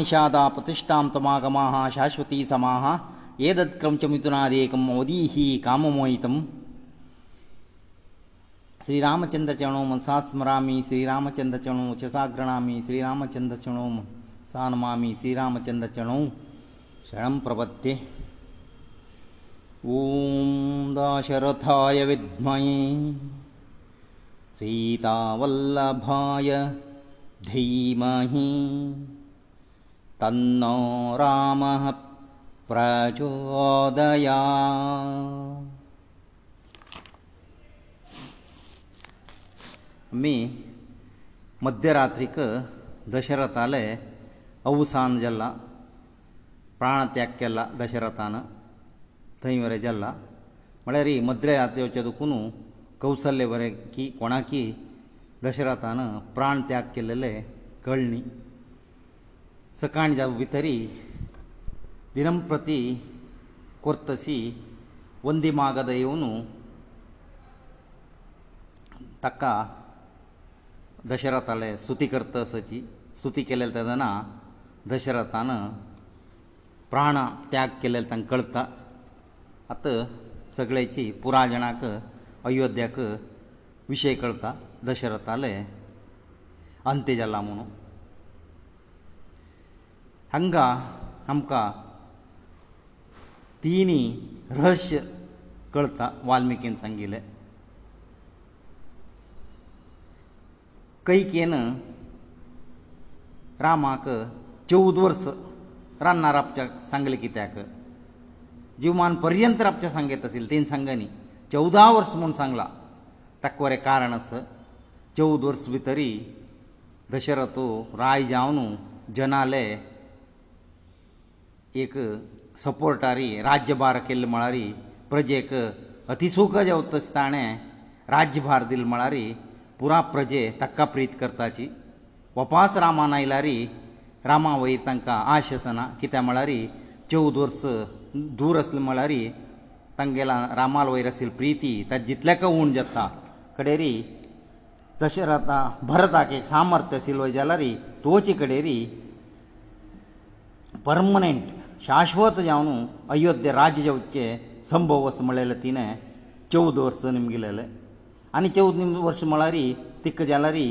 ನಿಷಾದ ಪ್ರತಿಷ್ಠಾಂತಮಾಗಮಃ ಶಾಶ್ವತಿ ಸಮಾಹ ಏದತ್ ಕ್ರಮಚ ಮಿತುನಾದೇಕಂ ಮೋದೀಹಿ ಕಾಮಮೋಹಿತಂ ಶ್ರೀರಾಮಚಂದ್ರ ಚರಣೋ ಮನಸಾ ಸ್ಮರಾಮಿ ಶ್ರೀರಾಮಚಂದ್ರ ಚರಣೋ ಚಸಾಗ್ರಣಾಮಿ ಶ್ರೀರಾಮಚಂದ್ರ ಚರಣೋ ಸಾನಮಾಮಿ ಶ್ರೀರಾಮಚಂದ್ರ ಚರಣೋ ಶರಣಂ ಪ್ರಪತ್ತೆ ಓಂ ದಾಶರಥಾಯ ವಿದ್ಮೈ ಸೀತಾವಲ್ಲಭಾಯ ಧೀಮಹಿ तन्नो रामः प्रचोदया आमी मध्यरात्रीक दशरथाले अवसान जाल्ला प्राण त्याग केला दशरथान थंय वरें जाल्ला म्हळ्यार ही मध्यरात्रीचे दुखून कौसल्य बरें की कोणाकी दशरथान प्राण त्याग केलेले कळ्ळी ಸಕಾಣಿ ಜಾವು ವಿತರಿ ದಿನಂಪ್ರತಿ ಕೊರ್ತಸಿ ಒಂದಿ ಮಾಗದೈವನು ತಕ್ಕ ದಶರಥಲೆ ಸ್ತುತಿ ಕರ್ತಸಚಿ ಸ್ತುತಿ ಕೆಲೆಲ್ ತದನ ದಶರಥನ ಪ್ರಾಣ ತ್ಯಾಗ ಕೆಲೆಲ್ ತಂ ಕಳ್ತ ಅತ ಸಗಳೆಚಿ ಪುರಾಜನಾಕ ಅಯೋಧ್ಯಕ ವಿಷಯ ಕಳ್ತ ದಶರಥಲೆ ಅಂತ್ಯ ಜಲ್ಲ ಮುನು हांगा आमकां तिनी रहस्य कळटा वाल्मिकीन सांगिल्ले कैकेन रामाक चवद वर्स रान्नां रावच्याक सांगले कित्याक जिवमान पर्यंत रावचे सांगत आशिल्ले तेणी सांगनी चवदा वर्स म्हूण सांगला ताका वरें कारण आस चवद वर्स भितरी दशरथ राय जावन जनाले एक सपोर्टारी राज्यभार केल्ले म्हळ्यार प्रजेक अतिसूख जेवता तशें ताणें राज्यभार दिलो म्हळ्यार पुरा प्रजे ताका प्रीत करताची वपास रामान आयल्यार रामा वयर तांकां आश आसना कित्याक म्हळ्यार चवद वर्स दूर आसले म्हळ्यार तांगेल्या रामा वयर आशिल्ली प्रिती ताजे जितलेक उण जाता कडेरी दशरथा भरताक एक सामर्थ्य आशिल्लो जाल्यार तुवचे कडेरी पर्मनंट ಶಾಶ್ವತ ಜಾವನು ಅಯೋಧ್ಯೆ ರಾಜ್ಯ ಜಾವಚ್ಚೆ ಸಂಭವ ವರ್ಷ ಮಳೆಯಲ್ಲ ತಿನೇ ಚೌದ ವರ್ಷ ನಿಮಗಿಲ್ಲಲೆ ಅನಿ ಚೌದ ನಿಮ್ಮ ವರ್ಷ ಮಳಾರಿ ತಿಕ್ಕ ಜಾಲಾರಿ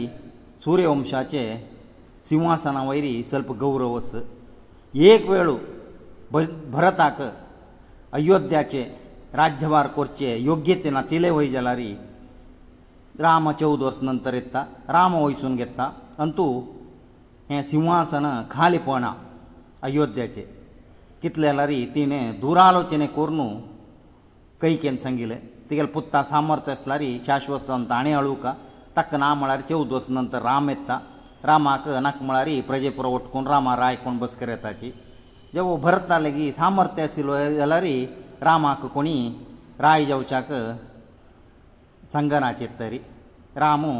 ಸೂರ್ಯವಂಶಾಚೆ ಸಿಂಹಾಸನ ವೈರಿ ಸ್ವಲ್ಪ ಗೌರವಸ್ ಏಕ್ ವೇಳು ಭರತಾಕ ಅಯೋಧ್ಯಾಚೆ ರಾಜ್ಯಭಾರ ಕೊರ್ಚೆ ಯೋಗ್ಯತೆ ನಾ ತಿಳೆ ಹೋಯ್ ಜಾಲಾರಿ ರಾಮ ಚೌದ ವರ್ಷ ನಂತರ ಎತ್ತ ರಾಮ ವಹಿಸೂನ್ ಗೆತ್ತ ಅಂತೂ ಹೇ ಸಿಂಹಾಸನ ಖಾಲಿ ಪೋಣ ಅಯೋಧ್ಯಾಚೆ कितले लारी तिणें दुरालोचने करून कैकेन सांगिल्लें तिगेले पुत्ता सामर्थ्य आसल्यारी शाश्वत ताणें अळुका ताका ना म्हळ्यार चवद वस नंतर राम येता रामाक नाका म्हळ्यार प्रजे पुरवट कोण रामा राय कोण बसकर येताची जेवो भरता लेगीत सामर्थ्य आशिल्लो जाल्यार रामाक कोणी राय जेवच्याक संगना चेत्तरी रामू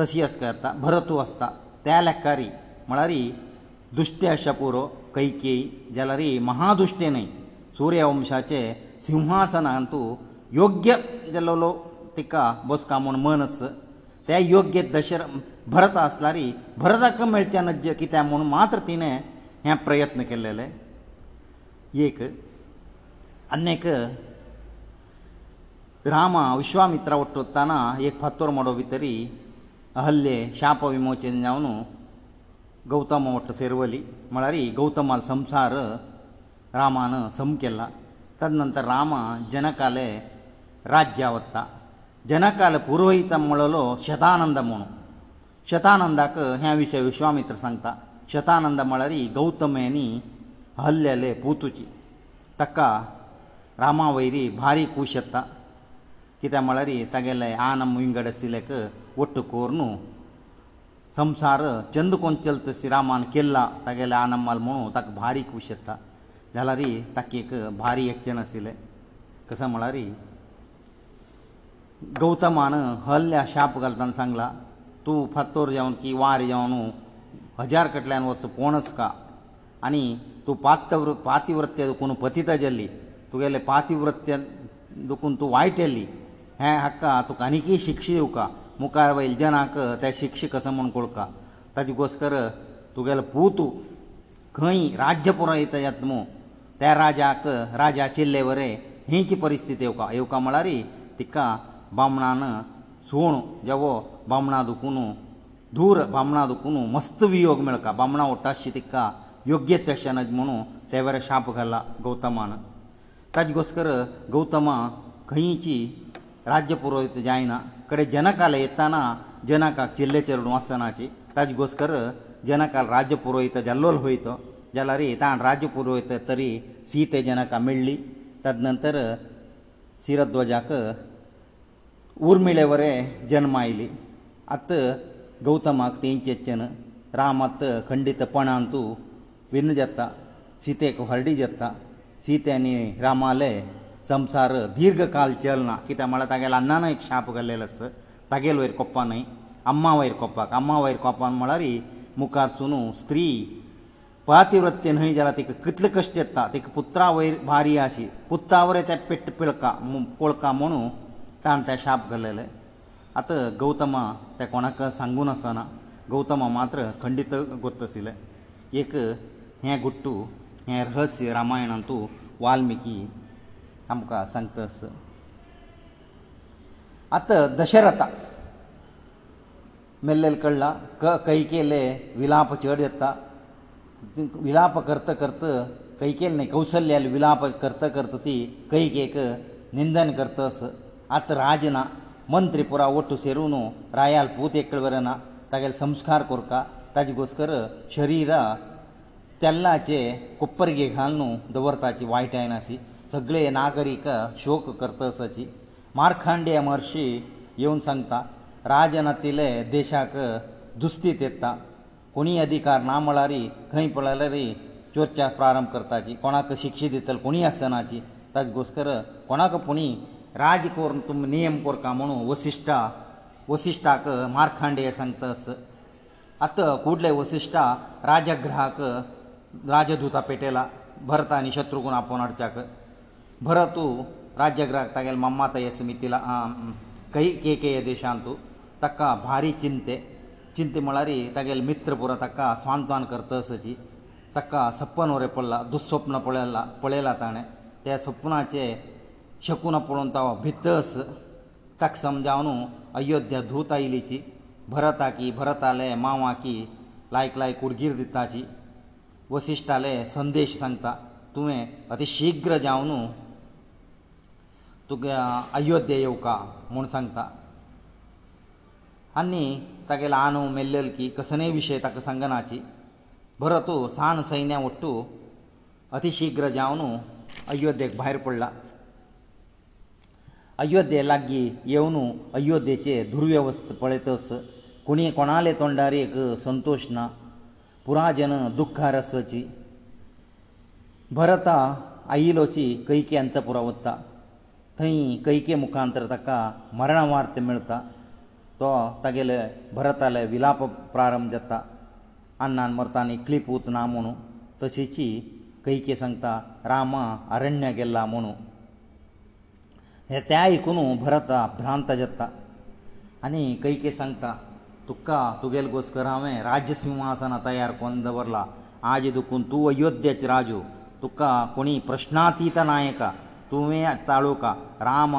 तशी आसता भरतू आसता त्या लेखारी म्हळ्यार दुश्टी आसा पुरो कैकेय जाल्यार महादुश्टेन सूर्यवंशाचे सिंहासनांत योग्य जाल्लो तिका बसका म्हूण मनस त्या योग्य दशर भरत आसल्यार भरताक मेळचें नज्ज कित्याक म्हूण मात्र तिणें हे प्रयत्न केलेले एक अनेक रामा विश्वामित्रा वट्टताना एक फातोर मडो भितरी अहल्ले शाप विमोचन जावन ಗೌತಮ ಒತ್ತ ಸೇರವಲಿ ಮಳಾರಿ ಗೌತಮನ್ ಸಂಸಾರ ರಾಮನ ಸಮಕೆಲ್ಲ ತದನಂತರ ರಾಮ ಜನಕale ರಾಜ್ಯವತ್ತ ಜನಕale पुरोहित ಮಳಲೋ ಶತಾನಂದಮನು ಶತಾನಂದಾಕ ह्या विषय विश्वामित्र सांगता ಶತಾನಂದ ಮಳರಿ ಗೌತಮೇನಿ ಅಲ್ಯಲೇ ಪೂತುಚಿ ತಕ ರಾಮವೈರಿ ಬಾರಿ ಕೂಷತ್ತ ಕಿತೆ ಮಳರಿ ತಗಲೇ ಆನ ಮುಂಗಡ ಸಿಲೇಕ ಒಟ್ಟು ಕೋರ್ನು संवसार चंद कोंचलत श्रीरामान केल्ला तागेले आनम्माल म्हणून ताका भारी खूश येता जाल्यार ताका एक भारी यत्न आशिल्लें कसं म्हळ्यार गौतमान हल्ल्या शाप घालतना सांगला तूं फातोर जावन की वार जावन हजार कडल्यान वचूं कोणस का आनी तूं पातवृ पातिवृत्य दुखून पतिता जाल्ली तुगेलें पातिवृत्य दुखून तूं वायट येल्ली हें हाका तुका आनीकय शिक्षा येवका मुखार वयल जनाक ते शिक्षक आसा म्हूण कोळखा ताजे घोस्कर तुगेलो पूत खंय राज्य पुरो येता यत्मो त्या राजाक राजा चिल्ले वरे हिंची परिस्थिती येवका येवका म्हळ्यार तिका बामणान सुण जेवो बामणां दुखून धूर बामणां दुखून मस्त वियोग मेळका बामणां ओडटाशी तिका योग्य तशें न म्हुणू ते वरे शाप घाला गौतमान ताजे घोस्कर गौतमा खंयची राज्य पुरो जायना ಕರೆ ಜನಕಲೆತನ ಜನಕ ಚಿллеಚೆರುನ ವಸನಾಚಿ ತಾಜ್ಗೋಸ್ಕರ ಜನಕಲ್ ರಾಜ್ಯಪುರ ಇತ ಜಲ್ಲೋಲ್ ಹೋಯಿತು ಜಲರಿ ಇತ ಆ ರಾಜಪುರ ಹೋಯಿತ ತರಿ ಸೀತೆ ಜನಕ ಮಿಳ್ಳಿ ತದನಂತರ ಸಿರದ್ವಜಕ ಊರ್ಮೀಳೆವರೆ ಜನ್ಮ ಐಲಿ ಅತ ಗೌತಮ್ ಅಂತ ಇಂಚೆ ಅಚನ ರಾಮತ್ ಖಂಡಿತ ಪಣಂತು ವಿನುಜತ್ತಾ ಸೀತೆ ಕೊ ಹರಡಿ ಜತ್ತಾ ಸೀತೆ ಅನಿ ರಾಮಾಲಯ संसार दीर्घ काल चलना कित्याक म्हळ्यार तागेल्या अन्नान एक शाप घाल्लेलो आसा तागेल वयर कोप्पा न्हय अम्मा वयर कोप्पाक अम्मा वयर कोप्पान म्हळ्यार मुखार सुनू स्त्री पातिवृत्ते न्हय जाल्यार तिका कितले कश्ट येता तिका पुत्रा वयर भारी आशी पुत्रा वयर ते पेट पिळका पोळका म्हणू ताणें ते शाप घाल्लेले आतां गौतमा ते कोणाक सांगून आसना गौतमा मात्र खंडीत गोत्त आशिल्ले एक हें गुट्टू हें रहस्य रामायणांतू वाल्मिकी आमकां सांगतास आतां दशरथा मेल्लेले कळला क कैकेले विलाप चड येता विलाप करता करता कैकेल न्ही कौसल्याल विलाप करता करता ती कैकेक निंदन करतास आतां राज ना मंत्री पुरा वट्टू सेरून रायाल पूत एक कडेन बरें ना तागेले संस्कार कोरता ताजे घोसकर शरीर तेल्लाचे कोपरगे घाल न्हू दवरताची वायटायनाशी सगळे नागरीक शोक करतसाची मार्खंडे महर्शी येवन सांगता राजनातिले देशाक दुस्तीत येता कोणी अधिकार ना म्हळ्यार खंय पळयल्यार चर्चा प्रारंभ करताची कोणाक शिक्षा दितले कोणी आसनाची ताजे घोस्कर कोणाक पुणी राज कोरून तुमी नियम कोरता म्हणून वसिश्टा वसिश्टाक मार्खांडे सांगतास आतां कुडले वसिश्टा राजग्रहाक राजदूता पेटयला भरता आनी शत्रुघ्न आपोवन हाडच्याक ಭರ ತೂ ರಾಜ್ಯಗ್ರಹ ತಗೆಲ್ ಮಮ್ಮ ತಯ ಸಮಿತಿಲ ಕೈ ಕೇಕೆಯ ದೇಶಾಂತು ತಕ್ಕ ಭಾರಿ ಚಿಂತೆ ಚಿಂತೆ ಮಳಾರಿ ತಗೆಲ್ ಮಿತ್ರ ಪುರ ತಕ್ಕ ಸ್ವಾಂತ್ವಾನ ಕರ್ತಸಚಿ ತಕ್ಕ ಸಪ್ಪನೋರೆ ಪಳ್ಳ ದುಸ್ವಪ್ನ ಪಳೆಯಲ್ಲ ಪಳೆಯಲ್ಲ ತಾಣೆ ತ್ಯಾ ಸ್ವಪ್ನಾಚೆ ಶಕುನ ಪಳು ತಾವ ಭಿತ್ತಸ ತಕ್ಕ ಸಮಜಾವನು ಅಯೋಧ್ಯ ಧೂತ ಇಲಿಚಿ ಭರತಾಕಿ ಭರತಾಲೆ ಮಾವಾಕಿ ಲಾಯ್ಕ ಲಾಯ್ಕ ಉಡ್ಗಿರ್ ದಿತ್ತಾಚಿ ವಸಿಷ್ಠಾಲೆ ಸಂದೇಶ ಸಂಗ್ತ ತುವೆ ಅತಿ ಶೀಘ್ರ ಜಾವನು तुगे अयोध्या येवका म्हूण सांगता आनी तागे ल्हान मेल्लेल की कसनय विशय ताका सांगनाची बरो तूं सान सैन्या ओट्टू अतिशिग्र जावन अयोध्येक भायर पडला अयोध्ये लागीं येवन अयोध्येचे दुर्व्यवस्थ पळयतस कोणी कोणाले तोंडार एक संतोश ना पुराजन दुख्खार आसची भरता आयिलोची कैकी अंतपुरा वता थंय कैके मुखांतर ताका मरणवार्त मेळटा तो तागेले भरताले विलाप प्रारंभ जाता अन्नान मरतानी क्लीप उतना म्हणू तशीची कैके सांगता रामा अरण्य गेल्ला म्हणू हे ते आयकून भरत भ्रांत जाता आनी कैके सांगता तुका तुगेले घोस्कर हांवें राज्य सिंहासना तयार कोन दवरला आज देखून तूं अयोध्येचो राजू तुका कोणी प्रश्नातीत नायका तुवें ताळुका राम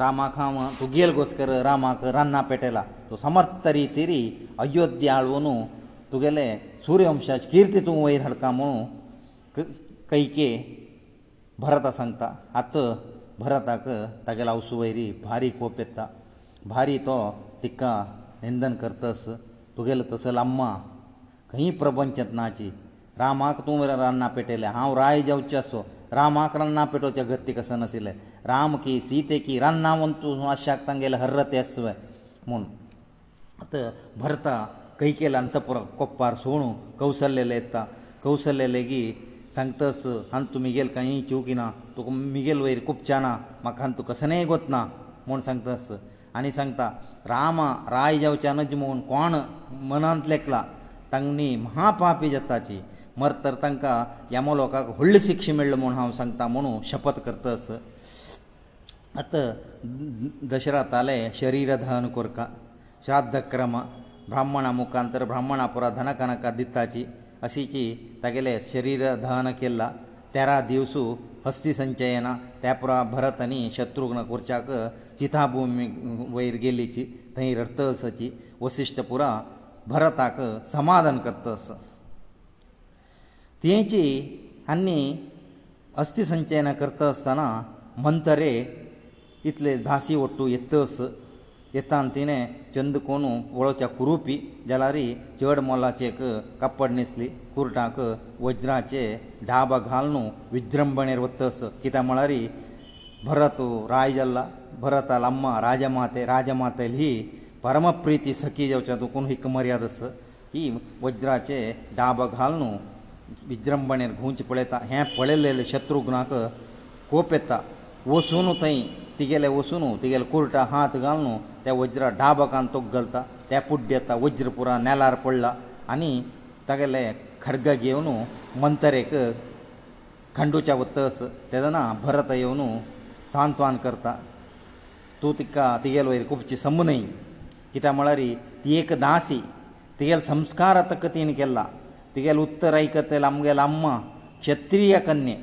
रामाक हांव तुगेल घोसकर रामाक रान्नां पेटयला तो समर्थ रितीरी अयोध्या आळून तुगेले सुर्यवंशाची किर्ती तूं वयर हाडका म्हणू कैके भरता सांगता आत भरताक तागेले आवसू वयरी भारी कोप येता भारी तो तिका निंदन करतस तुगेले तसल आम्मा खंय प्रपंचत नाची रामाक तूं रान्नां पेटयलें हांव राय जावचें आसो रामाक रन्ना पेटोवचे गत्तीक आसनाशिल्ले राम की सीते की रन्ना म्हण तूं आशाक तांगेले हर्र तेस्व म्हूण आतां भरता खंय केले अंतपुर कोप्पार सोणू कौसल्लेले येता कौसल्ले लेगीत सांगतास हांगा तूं मिगेल कांय चिवकिना तुका मिगेल वयर कुपचा ना म्हाका हांगा तूं कसनय गोत ना म्हूण सांगतास आनी सांगता रामा राय जावच्यानच म्हूण कोण मनांत लेखला तांगनी महापापी जाताची मरत तर तांकां यामो लोकांक व्हडली शिक्षा मेळ्ळो म्हूण हांव सांगता म्हणून शपत करतस आतां दशरथाले शरीरधन कोरका श्राद्धक्रम ब्राह्मणा मुखांतर ब्राह्मणा पुरा धनकनका दिताची अशीची तागेले शरीरधन केला तेरा दिवसू हस्ती संचयना त्या पुरा भरत आनी शत्रुघ्न कोरच्याक चिथाभुमी वयर गेल्लीची थंय रथसाची वसिश्ट पुरा भरताक समाधान करतास तेची आनी अस्थिसंचयन करता आसतना मंतरे इतले धासी ओट्टू येतस येतान तिणे चंद कोनू वळोच्या कुरुपी जाल्यारी चड मोलाचेक कापड न्हेसली कुर्टाक वज्राचे ढाब घालून विज्रंभणेर वतस कित्याक म्हळ्यार भरत राय जाल्ला भरता लम्मा राजमाते राजमातेल ही परमप्रिती सखी जावच्या दुखून एक मर्यादस ही वज्राचे ढाब घालून विज्रंभणेर घुंवचे पळयता हें पळयलेले शत्रुघ्नाक कोप येता वसून थंय तिगेले वसून तिगेले कुर्टा हात घाल न्हू त्या वज्रा ढाबकान तोक घालता त्या पुड्ड येता वज्र पुरा नेलार पडला आनी तागेले खड्ग घेवन मंतरेक खंडूच्या वतस तेदना भरत येवन सांत्वान करता तूं तिका तिगेले वयर खुबची समू न्हय कित्याक म्हळ्यार ती एक दासी तिगेले संस्कार तक तिणें केला तिगेलें उत्तर आयकतले आमगेलें अम्मा क्षत्रीय कन्ये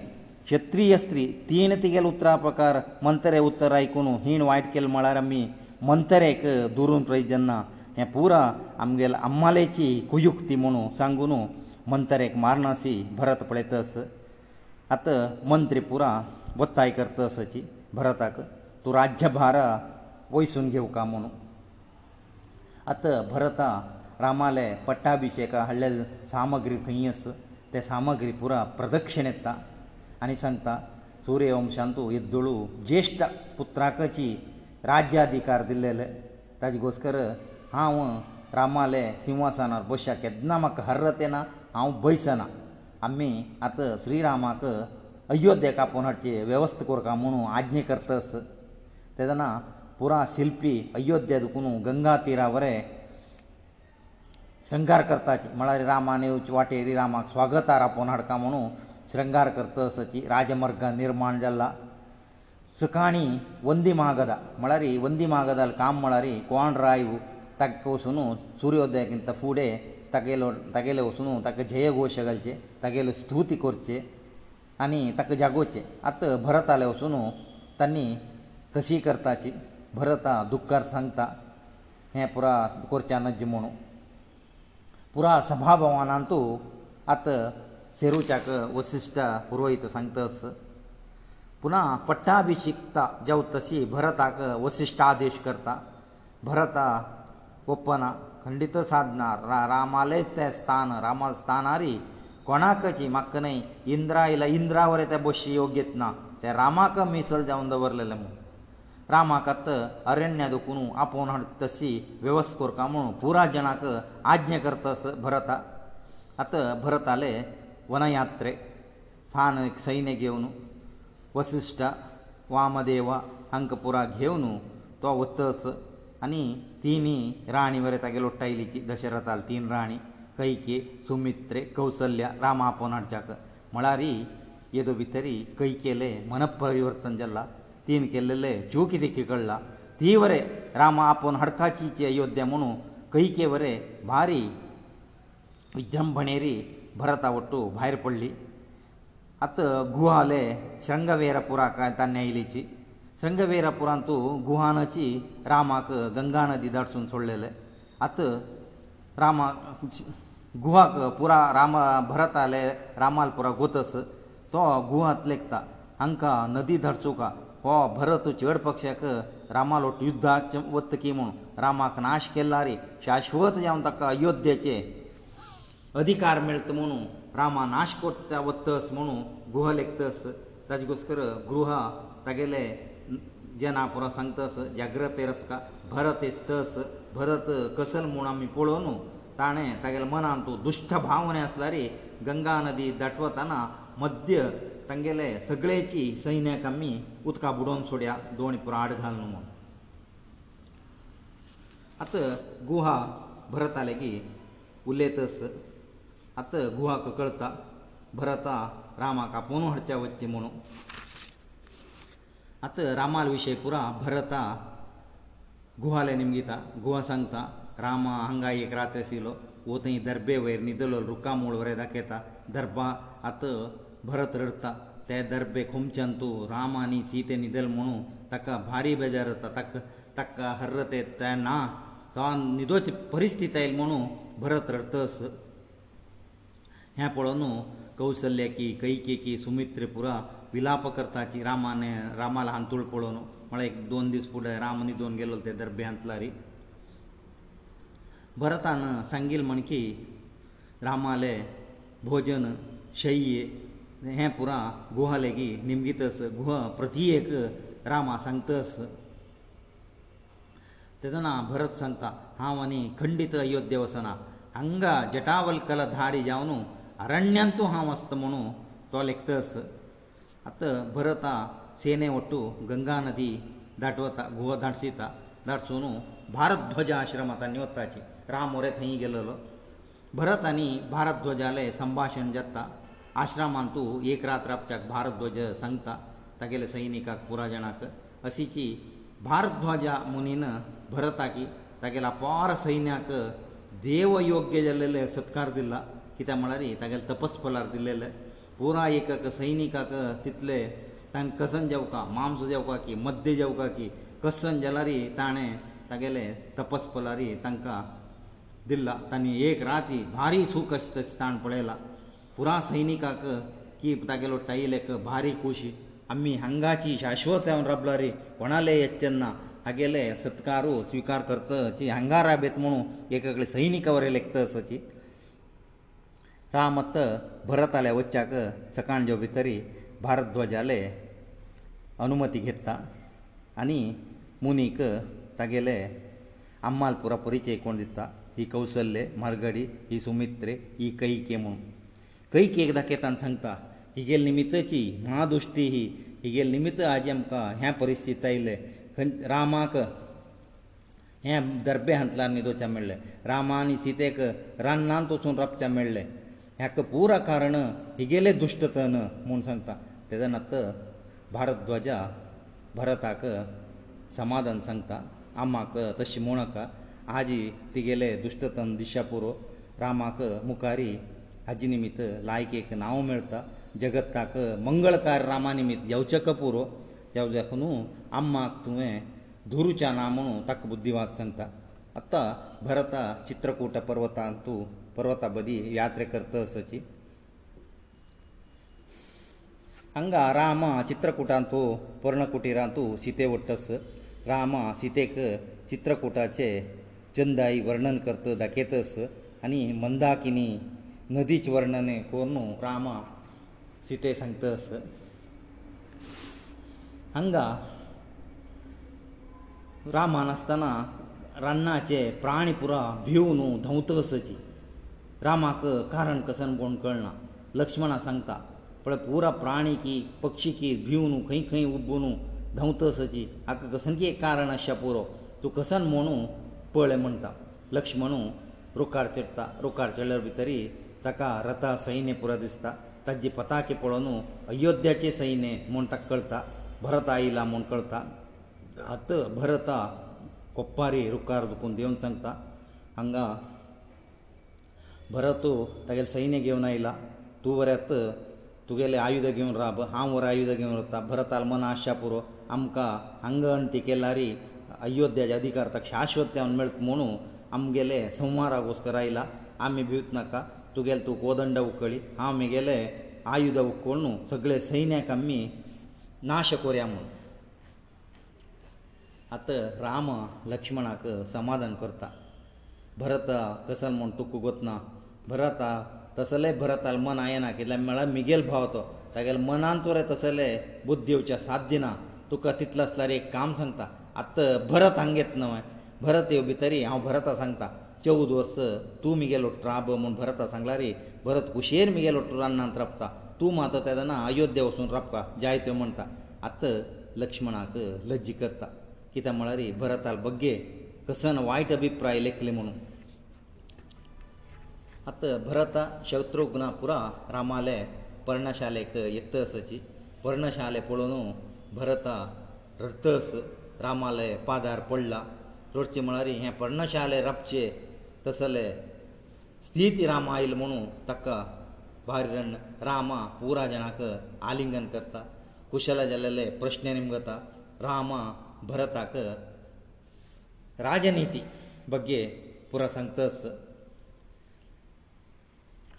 क्षत्रीय स्त्री तीन तिगेलें उतरा प्रकार मंत्रे उत्तर आयकून हीण वायट केलें म्हळ्यार आमी मंत्रेक दुरून पळय जेन्ना हे पुरा आमगेले अम्मालेची कुयुक्ती म्हणू सांगून मंत्रेक मारनासी भरत पळयतस आतां मंत्री पुरा वत्ताय करतसाची भरताक तूं राज्यभार वयसून घेवका म्हणू आतां भरता रामाले पट्टाभिशेका हाडले सामग्री खंय आस ते सामग्री पुरा प्रदक्षीण येता आनी सांगता सूर्यवंशांतू येद्दुळू ज्येश्ठ पुत्राकची राज्याधिकार दिल्लेले ताजे घोस्कर हांव रामाले सिंहासनार बसया केदना म्हाका हर्रत येना हांव बैसना आमी आतां श्रीरामाक अयोध्येक आपोवन हाडचे वेवस्था करता म्हणून आज्ञे करतास तेदना पुरा शिल्पी अयोध्या दुखून गंगा तिरा वरें श्रृंगार करताची म्हळ्यार रामान येवचे वाटेरी रामाक स्वागतार आपोवन हाडका म्हणून श्रृंगार करतासाची राजमर्ग निर्माण जाल्ला सकाणी वंदी महागदा म्हळ्यार वंदी महागदाल काम म्हळ्यार कोण रायव ताका वचून सुर्योदयांत फुडें तागेलो तागेले वचून ताका जय घोश घालचे तागेले स्तुती करचे आनी ताका जागोवचे आतां भरताले वचून तांणी तशी करताची भरता दुख्खार सांगता हें पुरा करचें नज म्हणून पुरा सभाभवनांतू आत सेरूच्याक वसिश्ट पुरोहीत सांगतस पुना पट्टाभिशिक्ता जव तशी भरताक वसिश्टादेश करता भरता ओपना खंडीत साधनार रा, रामाले ते स्थान रामा स्थानारी कोणाकची म्हाका न्हय इंद्रा आयला इंद्रा वरें ते बशी योग्यत ना ते रामाक मिसळ जावन दवरलेले म्हूण रामाक अरण्या दुखून आपोवन हाडत तशी वेवस्थ कोरता म्हूण पुराय जनाक आज्ञा करता भरता आतां भरताले वनयात्रे सान एक सैन्य घेवन वसिश्ट वामदेव हांकां पुराय घेवन तो वतस आनी तिनी राणी वरे तागे लोट्टायलीची दशरथाल तीन राणी कैके सुमित्रे कौसल्या रामा आपोवन हाडच्याक म्हळ्यार येदो भितरी कैकेले मनपरिवर्तन जाल्ला तीन केल्लेले जीव कितें किकळ्ळा ती वरे राम आपोवन हडकाची अयोध्या म्हणून कैके वरे भारी विजंभणेरी भरता वटू भायर पडली आतां गुहाले शृंगवेरपुरा काय तान्ने आयलीची शृंगवेरपुरान तूं गुहानाची रामाक गंगा नदी धाडसून सोडलेले आतां रामा गुहाक पुरा रामा भरताले रामाल पुरा गोतस तो गुहांत लेखता हांकां नदी धरचुका हो भरत चड पक्षाक रामालो युध्दाक वत्त की म्हूण रामाक नाश केल्ला रे शाश्वत जावन ताका अयोध्येचे अधिकार मेळत म्हणू रामा नाश कोत्ता वत्तस म्हणू गुह लेखतस ताजे गोस्कर गृह तागेले जेना पुरो सांगतस जाग्रतेरस का भरत येस्तस भरत कसल म्हूण आमी पळोवं न्हू ताणें तागेले मनान तूं दुश्ट भावने आसल्यार गंगा नदी दटवताना मध्य तांगेले सगळेची सैन्याक आमी उदका बुडोवन सोड्या दोन पुराड घाल न्हू म्हूण आतां गुहा भरताले की उलयतस आतां गुहा ककळता भरता रामाक आपोवन हाडच्या वच्चे म्हणून आतां रामाल विशय पुरा भरता गुहाले निमगिता गुहा सांगता रामा हांगा एक रात्र आशिल्लो वो थंय दर्बे वयर न्हिदलो रुखामूळ वरें दाखयता दर्बा आतां भरत रडता ते दर्बे खोमच्यान तूं राम आनी सीते न्हिदल म्हणू ताका भारी बेजार जाता ताका ताका हर्र ते ना तो न्हिदोची परिस्थिती आयली म्हणू भरत रडतस हें पळोवन कौशल्या की कैके की सुमित्र पुरा विलाप करताची रामाने रामाला हांतूळ पळोवन म्हळ्यार एक दोन दीस फुडें राम न्हिदोवन गेलो ते दर्ब्यांतला रे भरतान सांगिल्लें म्हण की रामाले भोजन शय्ये हें पुरा गुह लेगीत निमगीतस गुह प्रतियेक रामा सांगतस तेदना भरत सांगता हांव आनी खंडीत अयोध्ये वसना हांगा जटावलकल धारी जावन अरण्यांतू हांव आसता म्हणू तो लेखतस आतां भरता सेने वटू गंगा नदी दाटवता गुह दाटसिता दाटसून भारध्वज आश्रमांतांनी वताची राम मोरे थंय गेलेलो भरत आनी भारध्वजाले संभाशण जाता आश्रमांत तूं एक रात रावच्याक भारत ध्वज सांगता तागेले सैनिकाक पुराय जाणाक अशीची भारत ध्वजा मुनीन भरता की तागेल्या अपार सैन्याक देव योग्य जाल्लेले सत्कार दिला कित्याक म्हळ्यार तागेले तपस्फलार दिल्लेले पुराय एक सैनिकाक तितले तांकां कसन जेवका मांस जेवका की मद्य जेवका की कसन जाल्यार ताणें तागेले तपस्फलारी तांकां दिला तांणी एक राती भारी सुख अशें तशें ताण पळयलां पुरा सैनिकाक की तागेलो टाईल एक भारी खुशी आमी हांगाची शाश्वत हांव रबला रे कोणाले येतना हागेले सत्कारू स्विकार करतची हांगा राबेत म्हणून एक एकले सैनिका वरे लेखतसची रामत भरत आले वच्चाक सकाळ जेव भितरी भारद्वजाले अनुमती घेता आनी मुनीक तागेले अम्मालपुरा परिचय कोण दिता ही कौसल्ये मारगडी ही सुमित्रे ही कैके म्हूण कैक एकदां केतान सांगता हिगेल निमित्तची म्हादुश्टी ही हिगेल निमित्त आजी आमकां हे परिस्थितींत आयले खंय रामाक हे दर्बे हांतल्यान न्हिदोवचें मेळ्ळें रामा आनी सीतेक रान्नांत वचून रपचें मेळ्ळें हेक पुरो कारण हिगेले दुश्टतन म्हूण सांगता तेज्या नंतर भारद्वाजा भरताक समाधान सांगता आमाक तशें म्हूण आजी तिगेले दुश्टतन दिशा पुरो रामाक मुखारी हाजे निमित्त लायक एक नांव मेळटा जगताक मंगळकार रामा निमित्त येवचक पुरो येवचक न्हू आम्माक तुवें धुरुच्या ना म्हणून ताका बुद्धिवाद सांगता आतां भरता चित्रकूट पर्वतांत तूं पर्वता बदी यात्रे करतसची हांगा राम चित्रकुटांत तूं पर्णकुटिरांत तूं सीते वट्टस राम सीतेक चित्रकुटाचे चंदाई वर्णन करत दाखयतस आनी मंदाकिनी नदीचे वर्णन कोर न्हू रामा सीते सांगतास हांगा रामान आसतना रान्नाचे प्राणी पुरा भिव न्हू धवतसची रामाक कारण कसन कोण कळना लक्ष्मणा सांगता पळय पुरा प्राणी की पक्षी की भिव न्हू खंय खंय उबू न्हू धवतसची हाका कसन की एक कारण आसा पुरो तूं कसन म्हणू पळय म्हणटा लक्ष्मणू रुखार चडता रुखार चडल्यार भितरी ताका रथा सैन्य पुरो दिसता ताजी पताके पळोवन अयोध्याचें सैन्य म्हूण ताका कळटा भरत आयला म्हूण कळटा आत भरता कोपारी रुखार दुखून देवन सांगता हांगा भरत तागेलें सैन्य घेवन आयला तूं वऱ्यांत तुगेलें आयुध घेवन राब हांव वर आयुध घेवन रावता भरत आल्मन आशा पुरो आमकां हांगा अंत्य केल्यारी अयोध्याचे अधिकार ताका शाश्वत म्हणून आमगेले संवारा घोस्कर आयला आमी भिवत नाका तुगेले तूं कोदंड उखळी हांव म्हगेले आयुध उखळ न्हू सगळे सैन्याक आमी नाश कोरया म्हूण आतां राम लक्ष्मणाक समाधान करता भरत कसल म्हूण तुका गोतना भरत तसलेय भरताल मन आयना कितें म्हळ्यार म्हगेल भाव तो तागेले मनान तुरे तसले बुद्ध येवचे साध्य ना तुका तितलो आसल्यार एक काम सांगता आतां भरत हांगा येत न्हय भरत येव भितरी हांव भरता सांगता चौद वर्स तूं म्हगेलो ट्राब म्हूण भरता सांगला रे भरत हुशेर म्हगेलो रान्नांत रपता तूं मात तेदना अयोध्या वचून रपता जाय त्यो म्हणटा आत्त लक्ष्मणाक लज्ज करता कित्याक म्हळ्यार भरताल बग्गे कसन वायट अभिप्राय लेखले म्हणून आत भरता शत्रुघ्ना पुरा रामाले पर्णशालेक येतसची पर्णशाले पळोवन भरता रडतस रामाले पादार पडला रडचे म्हळ्यार हें पर्णशाले रपचें तसले स्थिती राम आयल म्हणून ताका भारण रामा पुरा जनाक आलिंगन करता कुशल जाल्ले प्रश्न निमगता रामा भरताक राजनिती बगे पुरा सांगतस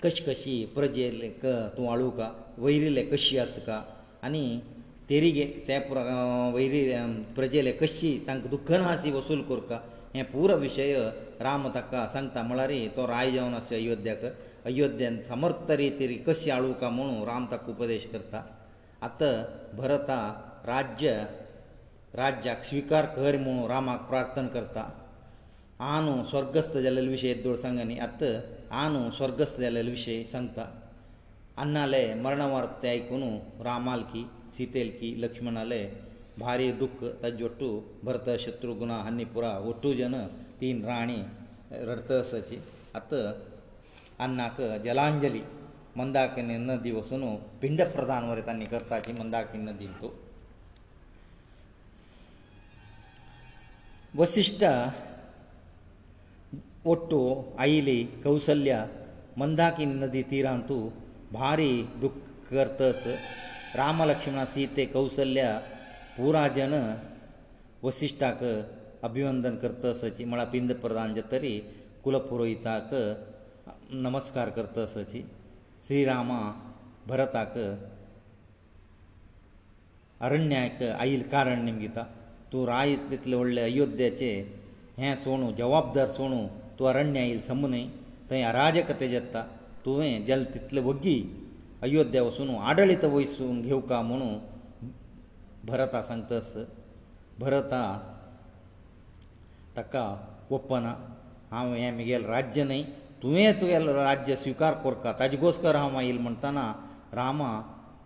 कशी कशी प्रजेले क तूं आळू का वैरिले कशी आस का आनी तेरी गे ते पुरा वैरी प्रजेले कशी तांकां दुख्खनासी वसूल कोर का हे पूर विशय राम ताका सांगता म्हळ्यार तो राय जावन आसा अयोध्याक अयोध्येन समर्थ रितीरी कशी आळू का म्हणून राम ताका उपदेश करता आतां भरता राज्य राज्याक स्विकार कर म्हणून रामाक प्रार्थना करता आनू स्वर्गस्त जाल्लेले विशय दोळ सांग आनी आतां आनू स्वर्गस्त जाल्लेले विशय सांगता अन्नाले मरणवार्ते आयकून रामाल की सीतेल की लक्ष्मणाले भारी दुख्ख ताजे ओट्टू भरत शत्रुघ्न हन्नी पुरा ओट्टू जन तीन राणी रडतसाची आत अन्नाक जलांजली मंदाकिनी नदी वचून पिंड प्रधान वरे तांणी करता की मंदाकिनी नदी तूं वसिश्ट ओट्टू आयली कौसल्या मंदाकिनी नदी तिरान तूं भारी दुख्ख करतस राम लक्ष्मण सीते कौसल्या पुरा जन वसिश्टाक अभिवंदन करतसची म्हळ्यार पिंद प्रधान जे तरी कुलपुरोहिताक नमस्कार करतसची श्रीरामा भरताक अरण्याक आयिल कारण निमगिता तूं राय तितले व्हडले अयोध्येचे हें सोणू जवाबदार सोणू तूं अरण्य आयिल सम न्हय थंय अराजकते जेत्ता तुवें जल तितले वगी अयोध्या वचून आडळीत वयसून घेवका म्हणून भरता सांगतास भरता ताका ओपना हांव हें म्हगेलें राज्य न्हय तुवें तुगेलो राज्य स्विकार करता ताजे गोस्कर हांव मागीर म्हणटना रामा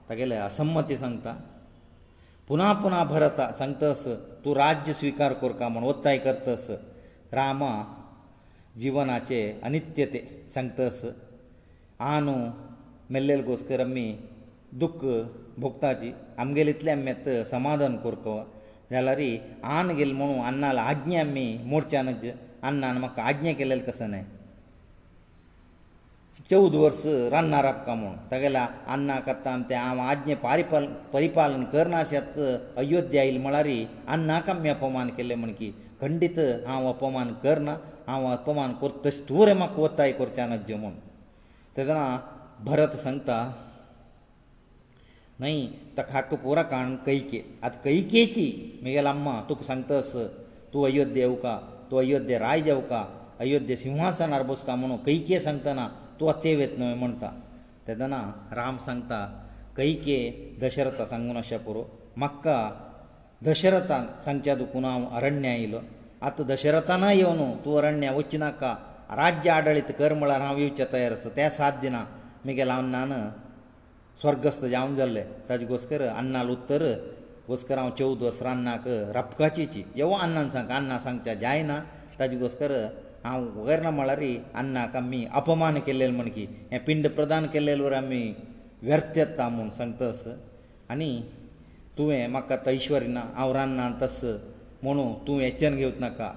तागेले असम्मती सांगता पुना पुना भरता सांगतास तूं राज्य स्विकार करता म्हण वत्ताय करतास रामा जिवनाचे अनित्य ते सांगतास आनू मेल्लेले गोस्कर आमी दुख्ख भोक्ताची आमगेर इतलें आमी येत समाधान करको जाल्यार आन गेल म्हणून अन्नाल आज्ञा आमी मोर्चानच अन्नान म्हाका आज्ञा केलेली कसं न्हय चवद वर्स रान्नार आपका म्हूण तेगेलें अन्ना करता आनी तें हांव आज्ञे पारिपाल परिपालन करना शेत अयोध्या येयलें म्हळ्यार अन्नाक आमी अपमान केलें म्हण की खंडीत हांव अपमान करना हांव अपमान करता तशें तूं रे म्हाका वताय करचें नज म्हूण तेदना भरत सांगता नाही तो हक्क पुरा काण कैके आत कैकेची मिगेल अम्मा तुका सांगतस तूं अयोध्ये येवका तूं अयोध्ये राय जेवका अयोध्ये सिंहासनार बसका म्हणून कैके सांगतना तूं अत्ते वेत न्हय म्हणटा तेदना राम सांगता कैके दशरथ सांगू नाशा पुरो म्हाका दशरथान सांगच्या दुखून हांव अरण्य आयलो आतां दशरथाना येवन तूं अरण्या वचनाका राज्य आडळीत कर म्हळ्यार हांव येवचें तयार आसा तें साद दिना मगेल हांव नाना स्वर्गस्थ जावन जाल्ले ताजे घोस्कर अन्नाल उत्तर घोस्कर हांव चवद वर्स रान्नाक रपकाचीची येवो अन्नान सांग अन्ना सांगचें जायना ताजे घोस्कर हांव वगैरना म्हळ्यार अन्नाक आमी अपमान केल्लेले म्हण की हे पिंड प्रदान केल्लेले वर आमी व्यर्थ येता म्हूण सांगतस आनी तुवें म्हाका तो ईश्वर ना हांव रान्ना तस म्हणू तूं येच्यान घेवच नाका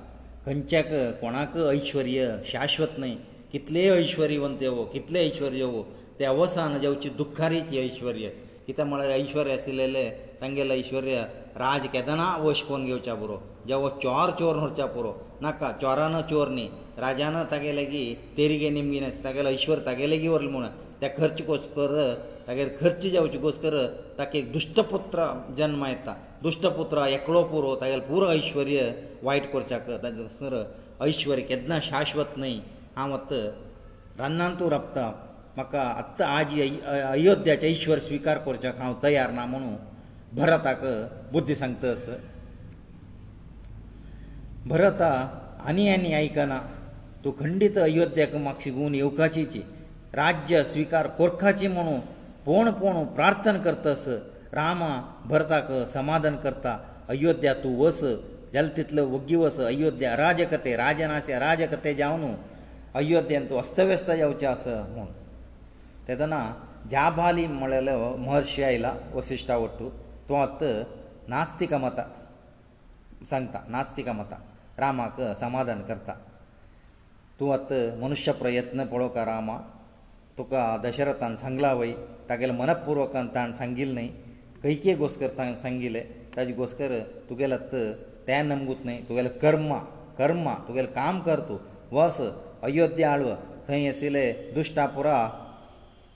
खंयच्याक कोणाक ऐश्वर्य शाश्वत न्हय कितलेय ऐश्वर्यवंत येवो कितले ऐश्वर्य येवो ते अवसान जेवचे दुखारीचे ऐश्वर्य कित्याक म्हळ्यार ऐश्वर्य आशिल्ले तांगेले ऐश्वर्य राज केदना वश कोन घेवच्या पुरो जेवो चोर चोर न्हरच्या पुरो नाका चोरान चोर न्ही राजान तागेले की तेरगे निमगीन आसा तागेलो ईश्वर तागेले की व्हरले म्हूण त्या खर्च कोस कर तागेले खर्च जेवचे कोस कर ताका एक दुश्टपुत्र जन्म येता दुश्टपुत्र एकलो पुरो तागेलो पुरो ऐश्वर्य वायट करच्या ताचे ऐश्वर्य केदना शाश्वत न्ही हांव आतां रान्नांत रपता म्हाका आत्तां आजी अयोध्याचे ईश्वर स्विकार करच्याक हांव तयार ना म्हणू भरताक बुद्धी सांगतस भरता आनी आनी आयकना तूं खंडीत अयोध्येक मागशी गुवून येवकाची राज्य स्विकार कोरखाची म्हणू पोण पोण प्रार्थन करतस रामा भरताक समाधान करता अयोध्या तूं वस जाल्यार तितलो वग्गी वस अयोध्या राजकथे राजनाचे राजकथे जावन अयोध्येन तूं अस्तव्यस्त जावचें आसा म्हूण ತದನ ಜಾಬಾಲಿ ಮೊಳ ಮೊಹರ್ಷಿ ಇಲ್ಲ ವಶಿಷ್ಠ ಅವತ್ತು ನಾಸ್ತಿಕ ಮತ ಸಂತ ನಾಸ್ತಿಕ ಮತ ರಾಮಕ ಸಮಾಧಾನ ಕರ್ತ ತುಅತ್ ಮನುಷ್ಯ ಪ್ರಯತ್ನ ಪಡೋಕ ರಾಮ ತುಕ ದಶರತನ್ ಸಂಗ್ಲವೈ ತಗೇಲ ಮನಪೂರ್ವಕಂತನ್ ಸಂಗಿಲ್ ನೈ ಕೈಕೇ ಗೋಸ್ಕರತನ್ ಸಂಗಿಲೇ ತಾಜಿ ಗೋಸ್ಕರ ತುಗೇಲ ತ ತೇನಮಗುತ್ತ ನೈ ತುಗೇಲ ಕರ್ಮ ಕರ್ಮ ತುಗೇಲ ಕಾಮ್ करतो ವಸ ಅಯೋಧ್ಯಾ ಆಳ್ವ ಕೈಯೆ ಸಿಲೇ ದುಷ್ಟಾಪುರ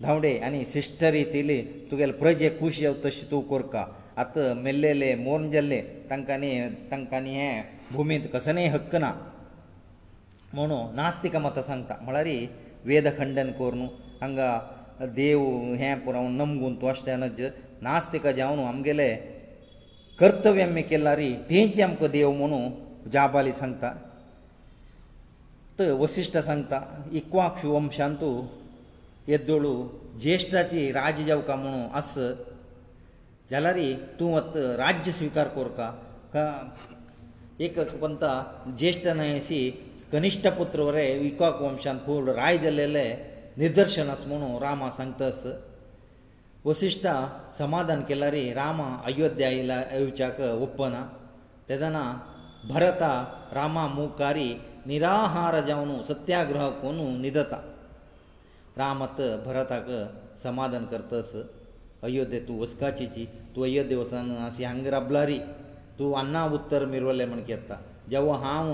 धांवडे आनी सिस्टरी तिली तुगेले प्रजे खूश येव तशें तूं कोरका आतां मेल्लेले मोरून जाल्ले तांकां न्ही तांकां न्ही हे भुमींत कसलेय हक्क ना म्हणून नास्तिका मतां सांगता म्हळ्यार वेद खंडन कोर न्हू हांगा देव हे पुरावन नमगून तूं अशें नास्तिका जावन आमगेले कर्तव्य आमी केला रे तेंचे आमकां देव म्हणू जाबाली सांगता त वशिश्ट सांगता इक्वाक्ष वंशांतू ಎದ್ದಳು ज्येष्ठಾಚಿ ರಾಜ್ಯಜವಕಮನು ಅಸ್ ಜಲರಿ ತು ಮತ್ತು ರಾಜ್ಯ ಸ್ವೀಕಾರ ಕೋರ್ಕ ಕ ಏಕಕಪಂತಾ ज्येष्ठನಯಸಿ ಕನಿಷ್ಠ ಪುತ್ರವರೆ ವಿಕಾಕ ವಂಶಾಂ ಪೂರ್ವ ರಾಯದಲ್ಲೆ ನಿರ್ದರ್ಶನಸ್ಮನು ರಾಮ ಸಂತಸ ವಶಿಷ್ಠಾ ಸಮಾಧಾನಕ್ಕೆ ಲರಿ ರಾಮ ಅಯೋಧ್ಯಾಯila ಐುಚಕ ಉಪನ ತದನ ಭರತ ರಾಮ ಮೂಕಾರಿ ನಿರಾಹಾರ ಜವನು ಸತ್ಯಾಗ್ರಹ ಕೋನು ನಿದತ रामत भरताक समाधान करतस अयोध्ये तूं उस्काचीची तूं अयोध्ये वचन आस हांग रबलारी तूं अन्ना उत्तर मिरवले म्हण केत्ता जेवा हांव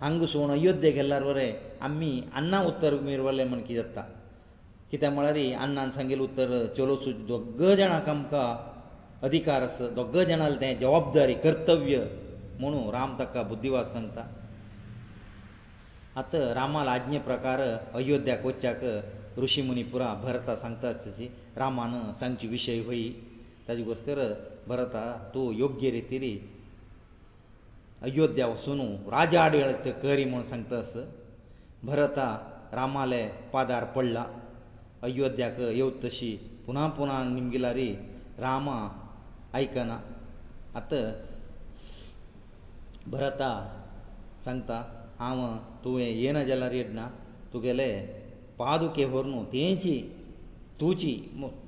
हांगसून अयोध्ये गेल्यार बरें आमी अन्ना उत्तर मिरवले म्हण कितें कित्याक म्हळ्यार अन्नान सांगिल्ले उत्तर चलोसु दोग जाणांक आमकां अधिकार आसा दोग जाणां तें जबाबदारी कर्तव्य म्हणून राम ताका बुद्धीवाद सांगता आतां रामाल आज्ञे प्रकार अयोध्याक वचच्याक ऋषी मुनी पुरा भरता सांगता तशी रामान सांगची विशय होई ताजे गोस्तर भरता तूं योग्य रितीरी अयोध्या वचून राजा आडवेळ करी म्हूण सांगतास भरता रामाले पादार पडला अयोध्याक येवत तशी पुना पुना निमगिला रे रामा आयकना आत भरता सांगता हांव तुवें येना जाला रेडना तुगेले पादुके व्हरून तेंची तुजी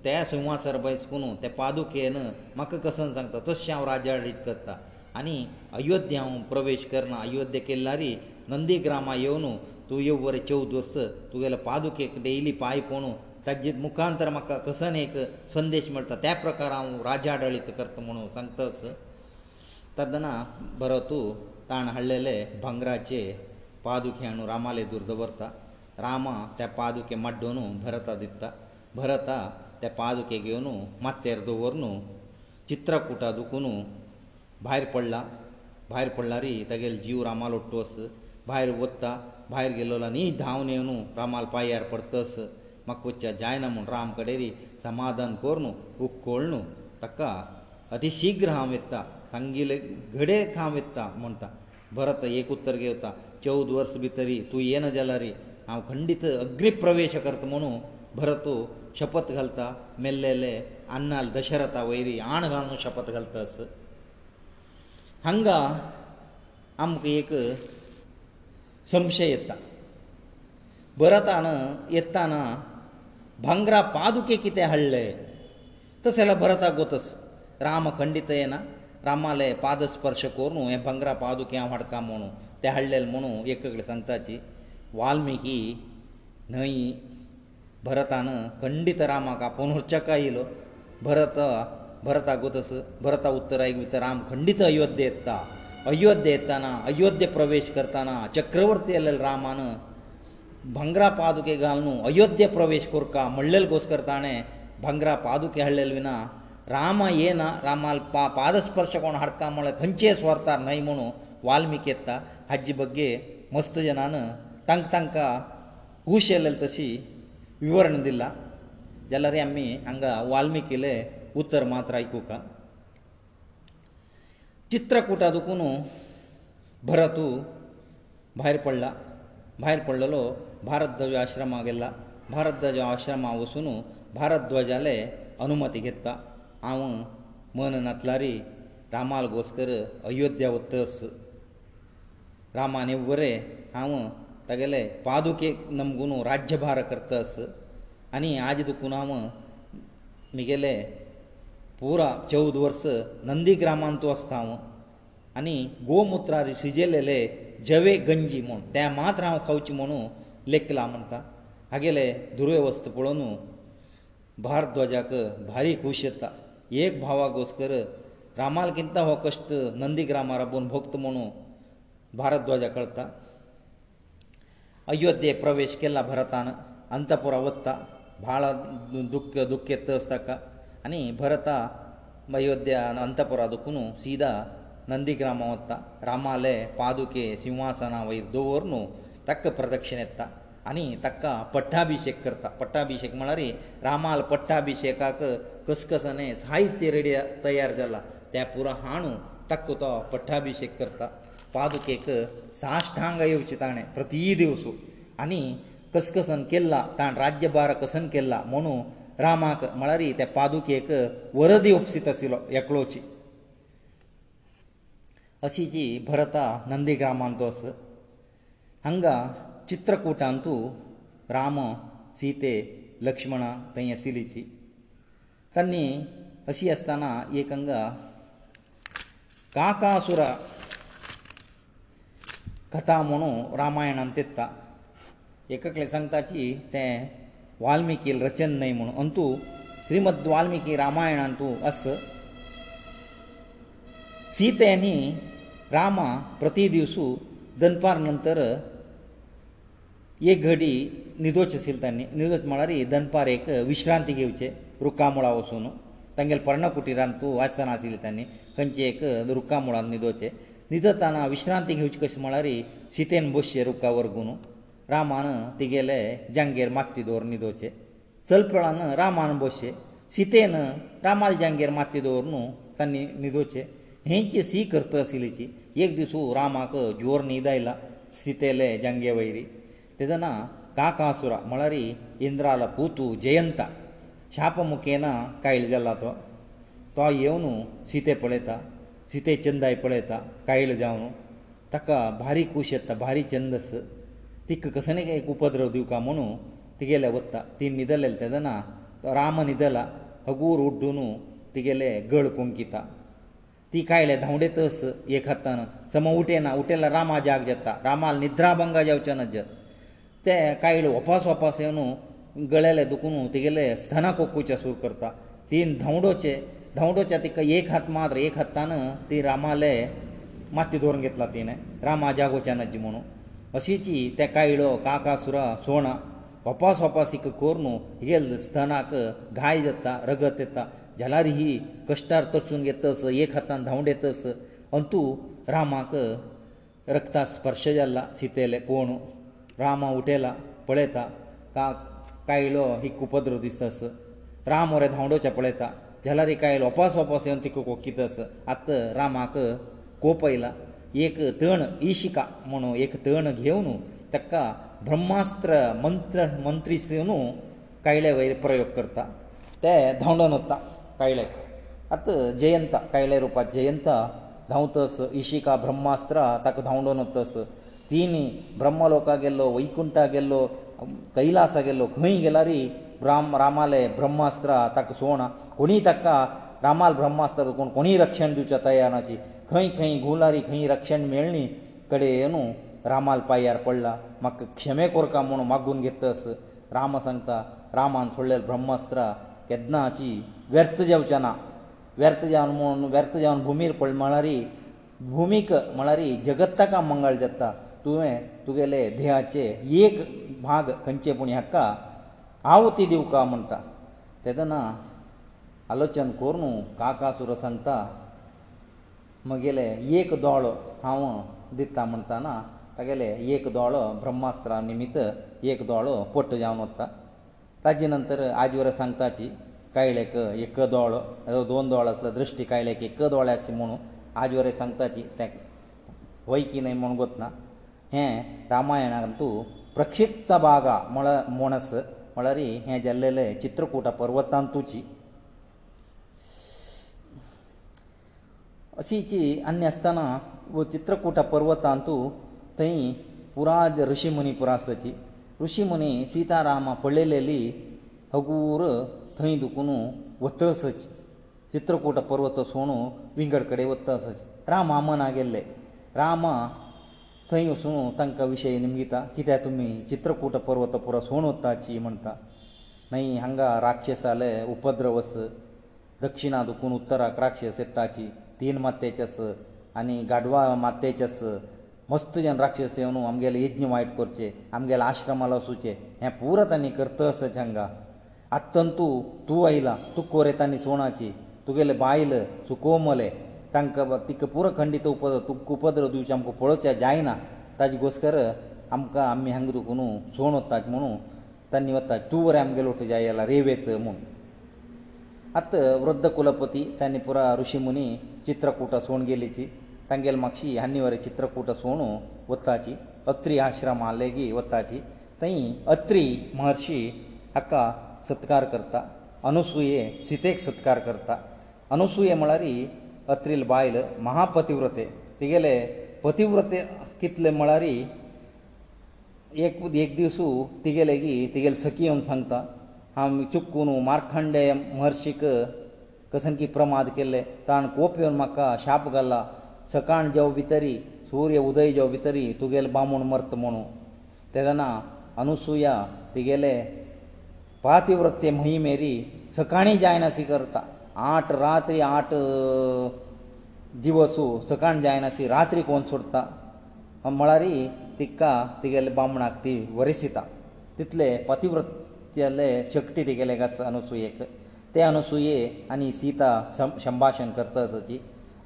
त्या सिंहासर बसकून त्या पादुकेन म्हाका कसं सांगता तशें हांव राजाडीत करता आनी अयोध्या हांव प्रवेश करना अयोध्या केल्लारी नंदीग्रामा येवन तूं येव बरें चव दोस तुगेले पादुकेक डेली पांय पळोवन ताजे मुखांतर म्हाका कसन एक संदेश मेळटा त्या प्रकार हांव राजाडळीत करता म्हणून सांगतस तदना बरो तूं ताण हाडलेले भांगराचे पादुके हाडून रामाले दवरता ರಾಮ ತ್ಯಾ पादुಕೆ ಮಡ್ವನು ಭರತದಿತ್ತ ಭರತ ತ್ಯಾ पादुಕೆ ಗೆವನು ಮತ್ತೆ ರದೋರ್ನು ಚಿತ್ರಕೂಟದಕುನು बाहेर पडला बाहेर पड್ಲಾರಿ ತಗел ಜೀವ ರಾಮালೊಟ್ಟುأس बाहेर ወತ್ತಾ बाहेर गेलौला ನೀ ದಾವನೇನು ರಾಮালಪಾಯಾರ್ಪಡತأس ಮಕ್ಕೊಚ್ಚ ಜಾಯನ ಮನ್ ರಾಮಕಡೆರಿ ಸಮಾಧಾನ ಕೋರ್ನು ಉಕ್ಕೋಳ್ನು ತಕ್ಕ अतिशीघ्र 함ೆತ್ತ ಕಂಗಿಲೇ ಘಡೆ ಖಾಮೆತ್ತ म्हणತಾ ಭರತ ಏಕ ಉತ್ತರ ಗೆವತಾ 14 ವರ್ಷ ಬಿತರಿ तू ಏನ ಜಲಾರಿ हांव खंडीत अग्रिप्रवेश करता म्हणू भरत शपत घालता मेल्लेले अन्नाल दशरथा वयरी आण घालून शपत घालतास हांगा आमकां एक संशय येता भरतान येताना भांगरा पादुके कितें हाडले तशें जाल्यार भरताक गोतस राम खंडीत येना रामाले पादस्पर्श करून हे भांगरा पादुके हांव हाडटा म्हणून ते हाडलेले म्हणून एक सांगताची वाल्मिकी न्हय भरतान खंडीत रामाक आपोवन चका येयलो भरत भरताक उतस भरता उत्तर आयक भितर राम खंडीत अयोध्ये येता अयोध्ये येताना अयोध्ये प्रवेश करताना चक्रवर्ती येल्लेलो रामान भांगरा पादुके घालून अयोध्ये प्रवेश कोरका म्हणलेले कोसकर ताणें भांगरा पादुके हाडलेले विना राम येना रामाल पा पादस्पर्श कोण हाडता म्हळ्यार खंयचे स्वरतार न्हय म्हणून वाल्मिकी येता हाजे बगे मस्त जनान तांकां तांकां हूश येलेले तशी विवरण दिला जाल्यार आमी हांगा वाल्मिकीले उतर मात्र आयकूंक चित्रकुटा दुखून भरतू भायर पडला भायर पडलेलो भारतध्वज आश्रमा गेला भारतध्वज आश्रमा वचून भारतध्वजाले अनुमती घेता हांव मन नातलारी रामाल घोसकर अयोध्या वतस रामान येवरे हांव ತಗಲೇ ಪಾದುಕೆ ನಮಗೂನು ರಾಜ್ಯಭಾರ ಕರ್ತಸ್ ಅನಿ ಆಜಿದು ಕುನಾಮ ಮಿಗೆಲೆ ಪೂರ 14 ವರ್ಷ ನಂದಿ ಗ್ರಾಮಂತು ಅಸ್ತಾವು ಅನಿ ಗೋಮೂತ್ರ ರಿಸಿಜೆಲೆಲೆ ಜವೆ ಗಂಜಿ ಮೊನ್ ತ್ಯಾ ಮಾತ್ರ ಆ ಕೌಚಿ ಮೊನು ಲೆಕ್ಕಲಾ ಮಂತ ಹಾಗೆಲೆ ದುರ್ವ್ಯವಸ್ಥೆ ಪೊಳನು ಭಾರದ್ವಾಜಕ ಭಾರಿ ಕುಶ್ಯತ ಏಕ ಭಾವಗೋಸ್ಕರ ರಾಮಾಲ್ಕಿಂತ ಹೊಕಷ್ಟ ನಂದಿ ಗ್ರಾಮ ರಬ್ಬನ್ ಭಕ್ತ ಮೊನು ಭಾರದ್ವಾಜ ಕಳ್ತಾ ಅಯೋಧ್ಯೆ ಪ್ರವೇಶ ಕೆಲ್ಲ ಭರತನ ಅಂತಪುರ ಒತ್ತ ಬಹಳ ದುಃಖ ದುಃಖ ಎತ್ತಸ್ತಕ ಅನಿ ಭರತ ಅಯೋಧ್ಯ ಅಂತಪುರ ಅದಕುನು ಸೀದಾ ನಂದಿಗ್ರಾಮ ಒತ್ತ ರಾಮಾಲೆ ಪಾದುಕೆ ಸಿಂಹಾಸನ ವೈದೋರ್ನು ತಕ್ಕ ಪ್ರದಕ್ಷಿಣೆತ್ತ ಅನಿ ತಕ್ಕ ಪಟ್ಟಾಭಿಷೇಕ ಕರ್ತ ಪಟ್ಟಾಭಿಷೇಕ ಮಳರಿ ರಾಮಾಲ ಪಟ್ಟಾಭಿಷೇಕಕ ಕಸ್ಕಸನೆ ಸಾಹಿತ್ಯ ರೆಡಿ ತಯಾರ ಜಲ್ಲ ತ್ಯಾ ಪುರ ಹಾಣು ತಕ್ಕ ತ ಪಟ್ಟಾಭಿಷೇಕ ಕರ್ತ पादुकेक साश्टांग येवचें ताणें प्रती दिवसू आनी कसकसन केल्ला ताणें राज्यभार कसन केल्ला म्हणून रामाक म्हळ्यार त्या पादुकेक वरद येवपसीत आशिल्लो एकलोची अशी जी भरता नंदीग्रामांतू आस हांगा चित्रकूटांतू राम सीते लक्ष्मणा थंय आशिल्लीची तांणी अशी आसतना एक हांगा काकासुरा कथा म्हणून रामायणान तेत्ता एककले सांगताची तें वाल्मिकी रचन न्हय म्हणून अंतू श्रीमद वाल्मिकी रामायणान तूं अस सीतेनी रामा प्रती दिवसू दनपार नंतर एक घडी न्हिदोवचे आशिल्ले तांणी न्हिदोच म्हळ्यार दनपार एक विश्रांती घेवचे रुखामुळा वचून तांगेले पर्णकुटिरान तूं आसना आशिल्ली तांणी खंयचे एक रुखामुळान न्हिदोवचें न्हिदताना विश्रांती घेवची कशी म्हळ्यार शितेन बसचे रुखावर गुण रामान तिगेले जांगेर माती दवर न्हिदोवचे चलपळान रामान बसचे सितेन रामाल जांगेर माती दवर न्हू तांणी न्हिदोवचे हेंची सी करत आशिल्लीची एक दिसू रामाक जोर न्हीद आयला सितेले जांगे वयरी तेदना काकासुरा म्हळ्यार इंद्राल पुतू जयंता शापमुखेन कायल जाला तो तो येवन सिते पळयता सिते चंदाय पळयता कायल जावन ताका भारी खूश येता भारी चंदस तिका कसनीक एक उपद्रव दिवका म्हणू तिगेले वता ती न्हिदलेले तेदना तो राम न्हिदला हगूर उड्डून तिगेले गळ कुंकिता ती कायले धांवडे तस एक हातान सम उठेना उठेला रामा जाग जाता रामाल निद्राभंग जावचे ना जत ते कायल वपास वपास येवन गळेले दुखून तिगेले स्तना कोकूचे सूर करता तीन धांवडोचे धांवडोच्या तिका एक हात मात्र एक हातान ती रामाले माती धरून घेतला तिणे रामा जागोच्या नजी म्हणून अशीची तेका इळो काका सुरा सोणा वपास वपासीक कोर न्हू हे स्तनाक घाय जाता रगत येता जाल्यार ही कश्टार तसून घेतस एक हातान धांवड येतस अंतू रामाक रक्ता स्पर्श जाला सितेले कोण रामा उठेला पळयता का कायलो ही उपद्रव दिसतास राम वरे धांवडोचे पळयता जाल्यार एक आयलो वपास वपास येवन तिका कितें आत रामाक कोप आयला एक तण इशिका म्हणून एक तण घेवन ताका ब्रह्मास्त्र मंत्र मंत्री सेवन कायल्या वयर प्रयोग करता ते धांवडोन वता कायल्याक आत जयंत कायल्या रुपात जयंत धांवतस इशिका ब्रह्मास्त्र ताका धांवडोन वतस तिनी ब्रह्मलोका गेल्लो वैकुंठा गेल्लो कैलासा गेल्लो खंय गेल्यारी ब्राम रामाले ब्रह्मास्त्र ताका सोण कोणीय ताका रामाल ब्रह्मास्त्र कोण कोणीय रक्षण दिवच्या तयाराची खंय खंय गुलारी खंय रक्षण मेळ्ळी कडे न्हू रामाल पायार पडला म्हाका क्षमे कोरका म्हूण मागून घेतस राम सांगता रामान सोडलेले ब्रह्मास्त्र केदनाची व्यर्थ जावचें ना व्यर्थ जावन म्हूण व्यर्थ जावन भुमीर पड म्हळ्यार भुमीक म्हळ्यार जगत ताका मंगळ जाता तुवें तुगेले देहाचे एक भाग खंयचे पूण हाका ಆವತಿ ದೇವ ಕಾಮಂತ ತದನ ಆಲೋಚನ ಕೋರುನು ಕಾಕಾ ಸುರಸಂತ ಮಗೆಲೇ ಏಕ ದೊಳ ಆವ ದಿತ್ತಾಂತನ ತಗಲೇ ಏಕ ದೊಳ ಬ್ರಹ್ಮಾಸ್ತ್ರ ನಿಮಿತ್ತ ಏಕ ದೊಳ ಪೊಟ್ಟ ಜಾನು ಅಂತ ತದಿ ನಂತರ ಆಜವರ सांगतातಿ ಕೈಲೇಕ ಏಕ ದೊಳ ಎರಡು ದೊಳ ಅಸಲ ದೃಷ್ಟಿ ಕೈಲೇಕ ಏಕ ದೊಳಸಿ ಮನೋ ಆಜವರೇ सांगतातಿ ಥ್ಯಾಂಕ್ ವೈಕಿನೇ ಮನಗತನಾ ಹ ರಾಮಾಯಣ ಅಂತು ಪ್ರಕ್ಷಿಪ್ತ ಭಾಗ ಮೊಳ ಮೋನಸ್ म्हळ्यार हें जाल्लेलें चित्रकुटा पर्वतांत तुची अशीची आनी आसतना वो चित्रकुटा पर्वतांतू थंय पुराज ऋशी मुनी पुरासाची ऋशी मुनी सीतारामा पळयलेली हगूर थंय दुखून वतसची चित्रकूट पर्वत सोणू विंगड कडेन वतसची राम आमन आगेल्ले राम थंय वचून तांकां विशय निमगिता कित्याक तुमी चित्रकूट पर्वत पुरो सोण वताची म्हणटा न्हय हांगा राक्षस आले उपद्रवस दक्षिणा दुखून उत्तराक राक्षस येताची तीन मातेचस आनी गाडवा मातेचस मस्त जन राक्षस येवन आमगेले यज्ञ वायट करचे आमगेले आश्रमाल वचूचे हें पुरा तांणी करता असच हांगा आत्तन तूं तूं आयला तूं कोरेतानी सोणाची तुगेले बायल सुकोमले तांकां तिका पुरो खंडीत उप तुका उपद्रव दिवचे आमकां पळोवचें जायना ताजे घोस्कर आमकां आमी हांगा दुखून सोण वता म्हणून तांणी वता तूं रे आमगेलो उठ जाय जाला रेवेत म्हूण आतां वृद्द कुलपती तांणी पुरो ऋशी मुनी चित्रकूटा सोण गेलीची तांगेली म्हापशी हांनी वरां चित्रकूटा सोण वताची अत्री आश्रमा लेगीत वताची थंय अत्री महर्शी हाका सत्कार करता अनुसुये सितेक सत्कार करता अनुसुये म्हळ्यार अत्रील बायल महापतिव्रते तिगेले पतिव्रते कितले म्हळ्यार एक एक दिसू तिगेले की तिगेले सखी येवन सांगता हांव चुकून मार्खंडे महर्शीक कसन की प्रमाद केल्ले ताण कोप येवन म्हाका शाप घाला सकाळ जेव भितरी सूर्य उदय जेव भितरी तुगेले बामूण मरत म्हणू तेदना अनुसुया तिगेले पातिव्रते म्हय मेरी सकाळी जायना स्विकारता आठ रात्री आठ दिवसू सकाळ जायनाशी रात्री कोण सोडटा म्हळ्यार तिका तिगेले बामणाक ती वरिसिता तितले पतिव्रत्याले शक्ती तिगेलेक आसा अनुसुयेक ते अनुसुये आनी सीता संभाशण करता ताची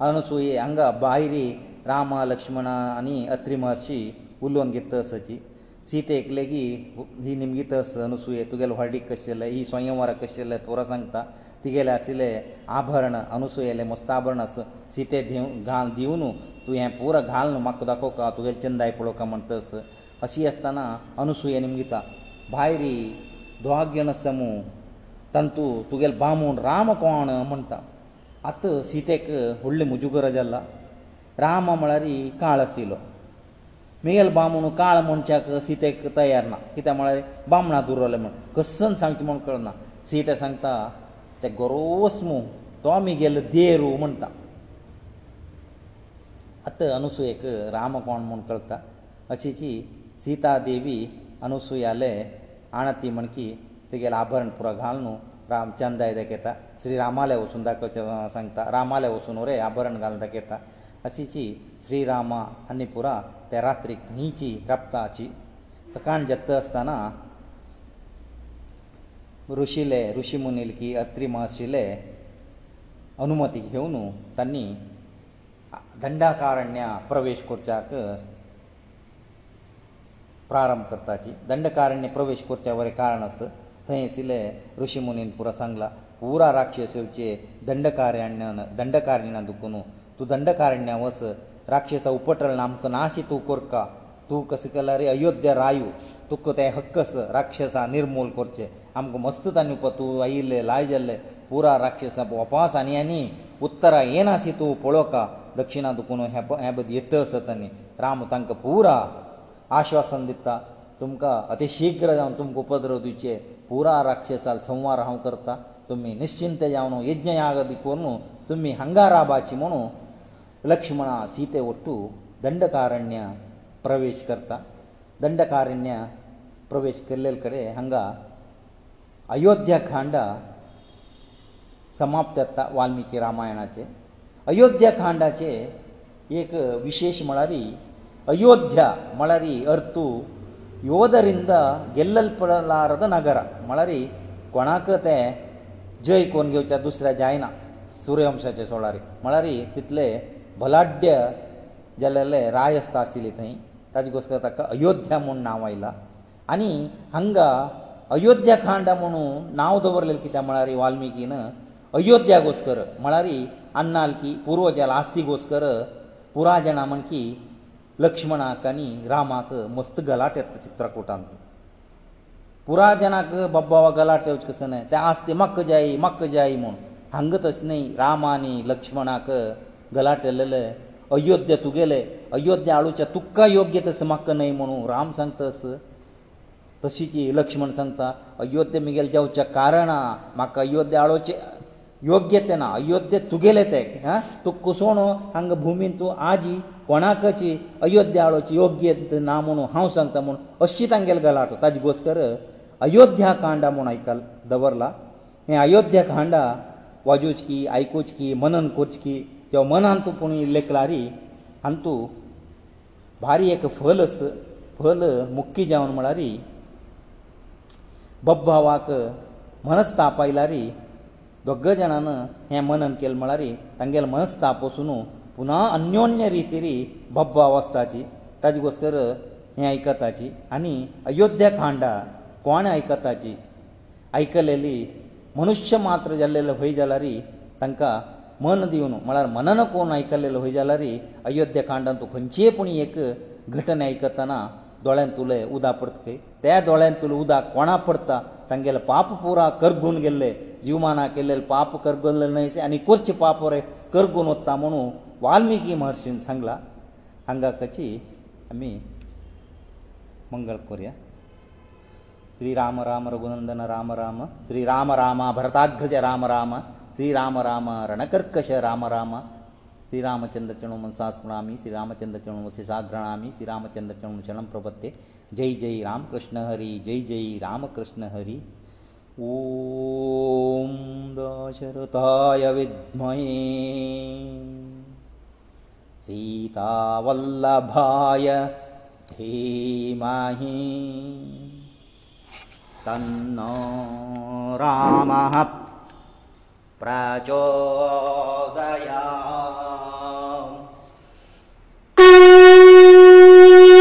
अनुसुये हांगा भायरी रामा लक्ष्मणा आनी अत्री महर्शी उलोवन घेता ताची सीतेक लेगीत ही निमगीत अनुसुये तुगेले व्हडीक कशें जालें ही स्वयंवरां कशें जालें तोरां सांगता तिगेले आशिल्ले आभरण अनुसुयेले मुस्ताभरण सिते घाल दिवन तूं हें पुरो घाल न्हू म्हाका दाखोवका तुगेले चंदाय पळोवका म्हण तस अशी आसतना अनुसुये निमगिता भायरी दोहागीण समू तंतू तुगेले बामूण राम कोण म्हणटा आत सितेक व्हडले मुजुगर जाला राम म्हळ्यार काळ आशिल्लो मेगेल बामूण काळ मनशाक सितेक तयार ना कित्याक म्हळ्यार बामणां दुरवले म्हण कसन सांगचें म्हूण कळना सीते सांगता ते गोरोस मू तो मिगेल देरू म्हणटा आतां अनुसुयेक राम कोण म्हूण कळटा अशीची सीता देवी अनुसुयाले आणती म्हण की तेगेलें आभरण पुरो घाल न्हू रामचंदाय दाखयता श्रीरामाले वचून दाखोवचे सांगता रामाले वचून रे आभरण घाल दाखयता अशीची श्रीरामा आनी पुरा ते रात्रीक थंयची राप्ताची सकाळ जत्त आसतना ऋषीले ऋषी मुनील की अत्री महर्शीले अनुमती घेवन तांणी दंडाकारण्या प्रवेश करच्याक प्रारंभ करताची दंडकारण्य प्रवेश करच्या वरें कारण आस थंय आशिल्ले ऋषी मुनीन पुरो सांगला पुरा राक्षसेवचे दंडकारण्यान दंडकारण्यान दुखून तूं दंडकारण्या वस राक्षसा उपटल आमकां नाशी तूं कोरका तूं कशें केल्यार अयोध्या रायू तुका तें हक्कस राक्षसां निर्मूल करचें आमकां मस्त तांणी पळय तूं आयिल्लें लाय जाल्लें पुरा राक्षसां वपास आनी आनी उत्तरा येनाशी तूं पळोवका दक्षिणा दुखून हे हे बद येत आसत आनी राम तांकां पुरा आश्वासन दिता तुमकां अति शिग्र जावन तुमकां उपद्रव दिवचे पुरा राक्षसाल संवार हांव करता तुमी निश्चिंत जावन यज्ञ याग करून तुमी हंगाराबाची म्हणू लक्ष्मणा सीते वट्टू दंडकारण्या प्रवेश करता दंडकारण्य प्रवेश केल्ले कडेन हांगा अयोध्या खांड समाप्त जाता वाल्मिकी रामायणाचे अयोध्या खांडाचे एक विशेश म्हळ्यार अयोध्या म्हळ्यार अर्थू योधरिंद गेल्लपलारद नगर म्हळ्यार कोणाक ते जय कोण घेवचे दुसऱ्या जायना सुर्यवंशाचे सोळारी म्हळ्यार तितले भलाढ्य जाल्ले राय आसता आशिल्ली थंय ताजे गोस्कर ताका अयोध्या म्हूण नांव आयलां आनी हांगा अयोध्या खांड म्हणून नांव दवरलेलें कित्याक म्हळ्यार वाल्मिकीन अयोध्या गोस्कर म्हळ्यार अन्नाल की पुर्वजाल आस्ती गोस्कर पुराय जाणां म्हण की लक्ष्मणाक आनी रामाक मस्त गलाट येता चित्रकुटांत पुराय जाणांक बाबा गलाट येवचे कसो न्हय ते आस्ती म्हाका जायी म्हाका जायी म्हूण हांगा तशें न्हय रामा आनी लक्ष्मणाक गलाट येलेले अयोध्य तुगेले अयोध्या आळूचे तुका योग्य तसो म्हाका न्हय म्हणून राम सांगता तस तशीच लक्ष्मण सांगता अयोध्य मुगेल जेवचे कारणां म्हाका अयोध्या आळूचे योग्य ते ना अयोध्य तुगेले ते आ तूं कुसोवण हांगा भुमीन तूं आजी कोणाकची अयोध्या आळूची योग्य ना म्हणून हांव सांगता म्हूण अशी तांगेले गलाटो ताजे घोस्कर अयोध्या कांडा म्हूण आयकला दवरला हें अयोध्या कांडा वाजोचकी आयकुचकी मनन करचकी त्यो मनांत पूण इल्ले क्लारी आनी तूं भारी एक फलस फल मुक्की जावन म्हळ्यार बब्भावाक मनस्ताप आयलारी दोग जाणान हें मनन केलें म्हळ्यार तांगेलो मनस्ताप वचून पुना अन्योन्य रितीरी बब्भाव आसताची ताजे गोश्टर हें आयकताची आनी अयोध्या खांडा कोणें आयकताची आयकलेली मनुश्य मात्र जाल्लेले भंय जाल्यार तांकां मन दिवन म्हळ्यार मनन कोण आयकल्लेलो खंय जाल्यारय अयोध्या कांडान तूं खंयचीय पूण एक घटना आयकतना दोळ्यांत तुले उदक पडता खंय त्या दोळ्यांत तुलें उदक कोणाक पडटा तांगेले पाप पुरा करगून गेल्ले जिवमाना केल्लेले पाप करगल्ले न्हयशे आनी कुर्चे पाप रे करगून वता म्हणून वाल्मिकी महर्शीन सांगला हांगा कशी आमी मंगळ करुया श्री राम राम रघुनंदन राम राम श्री राम रामा भरताग्रज राम राम, राम, राम, राम, राम, राम, राम, राम, राम ಶ್ರೀ ರಾಮ ರಾಮ ರಣಕರ್ಕಶ ರಾಮ ರಾಮ ಶ್ರೀ ರಾಮಚಂದ್ರ ಚಣು ಮನಸಾ ಸ್ಮರಾಮಿ ಶ್ರೀ ರಾಮಚಂದ್ರ ಚಣು ಮುಸಿಸಾ ಗ್ರಣಾಮಿ ಶ್ರೀ ರಾಮಚಂದ್ರ ಚಣು ಶರಣಂ ಪ್ರಪತ್ತೆ ಜೈ ಜೈ ರಾಮಕೃಷ್ಣ ಹರಿ ಜೈ ಜೈ ರಾಮಕೃಷ್ಣ ಹರಿ ಓಂ ದಾಶರಥಾಯ ವಿದ್ಮಹೆ ಸೀತಾವಲ್ಲಭಾಯ ಧೀಮಹಿ ತನ್ನೋ ರಾಮ प्रचोदया